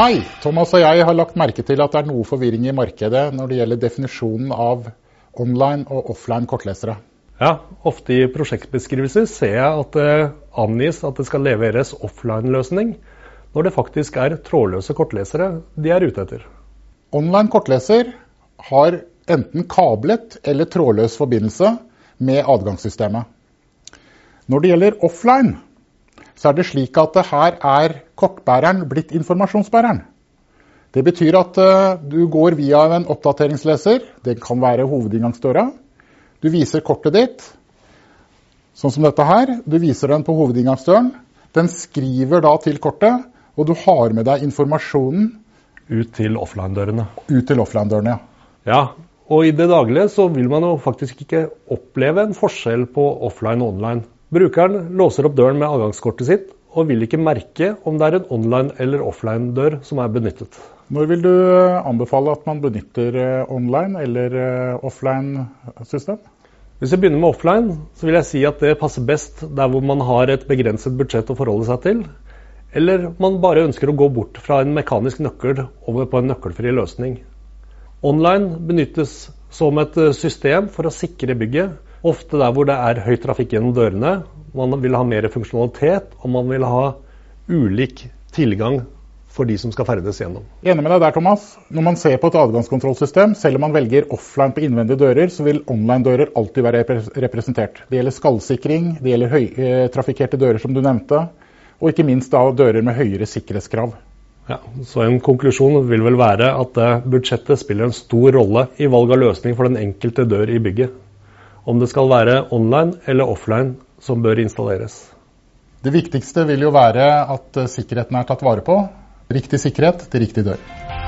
Hei! Thomas og jeg har lagt merke til at det er noe forvirring i markedet når det gjelder definisjonen av online og offline kortlesere. Ja, ofte i prosjektbeskrivelser ser jeg at det angis at det skal leveres offline-løsning, når det faktisk er trådløse kortlesere de er ute etter. Online kortleser har enten kablet eller trådløs forbindelse med adgangssystemet. Når det gjelder offline, så er det slik at her er kortbæreren blitt informasjonsbæreren. Det betyr at uh, du går via en oppdateringsleser, det kan være hovedinngangsdøra. Du viser kortet ditt, sånn som dette her. Du viser den på hovedinngangsdøren. Den skriver da til kortet, og du har med deg informasjonen Ut til offline-dørene. Ut til offline-dørene, ja. Ja, og i det daglige så vil man jo faktisk ikke oppleve en forskjell på offline og online. Brukeren låser opp døren med adgangskortet sitt og vil ikke merke om det er en online eller offline dør som er benyttet. Når vil du eh, anbefale at man benytter eh, online eller eh, offline system? Hvis vi begynner med offline, så vil jeg si at det passer best der hvor man har et begrenset budsjett å forholde seg til, eller man bare ønsker å gå bort fra en mekanisk nøkkel over på en nøkkelfri løsning. Online benyttes som et system for å sikre bygget, Ofte der hvor det er høy trafikk gjennom dørene. Man vil ha mer funksjonalitet, og man vil ha ulik tilgang for de som skal ferdes gjennom. Enig med deg der, Thomas. Når man ser på et adgangskontrollsystem, selv om man velger offline på innvendige dører, så vil online-dører alltid være representert. Det gjelder skallsikring, det gjelder høytrafikkerte dører, som du nevnte, og ikke minst da dører med høyere sikkerhetskrav. Ja, så En konklusjon vil vel være at eh, budsjettet spiller en stor rolle i valg av løsning for den enkelte dør i bygget om det skal være online eller offline som bør installeres. Det viktigste vil jo være at sikkerheten er tatt vare på. Riktig sikkerhet til riktig dør.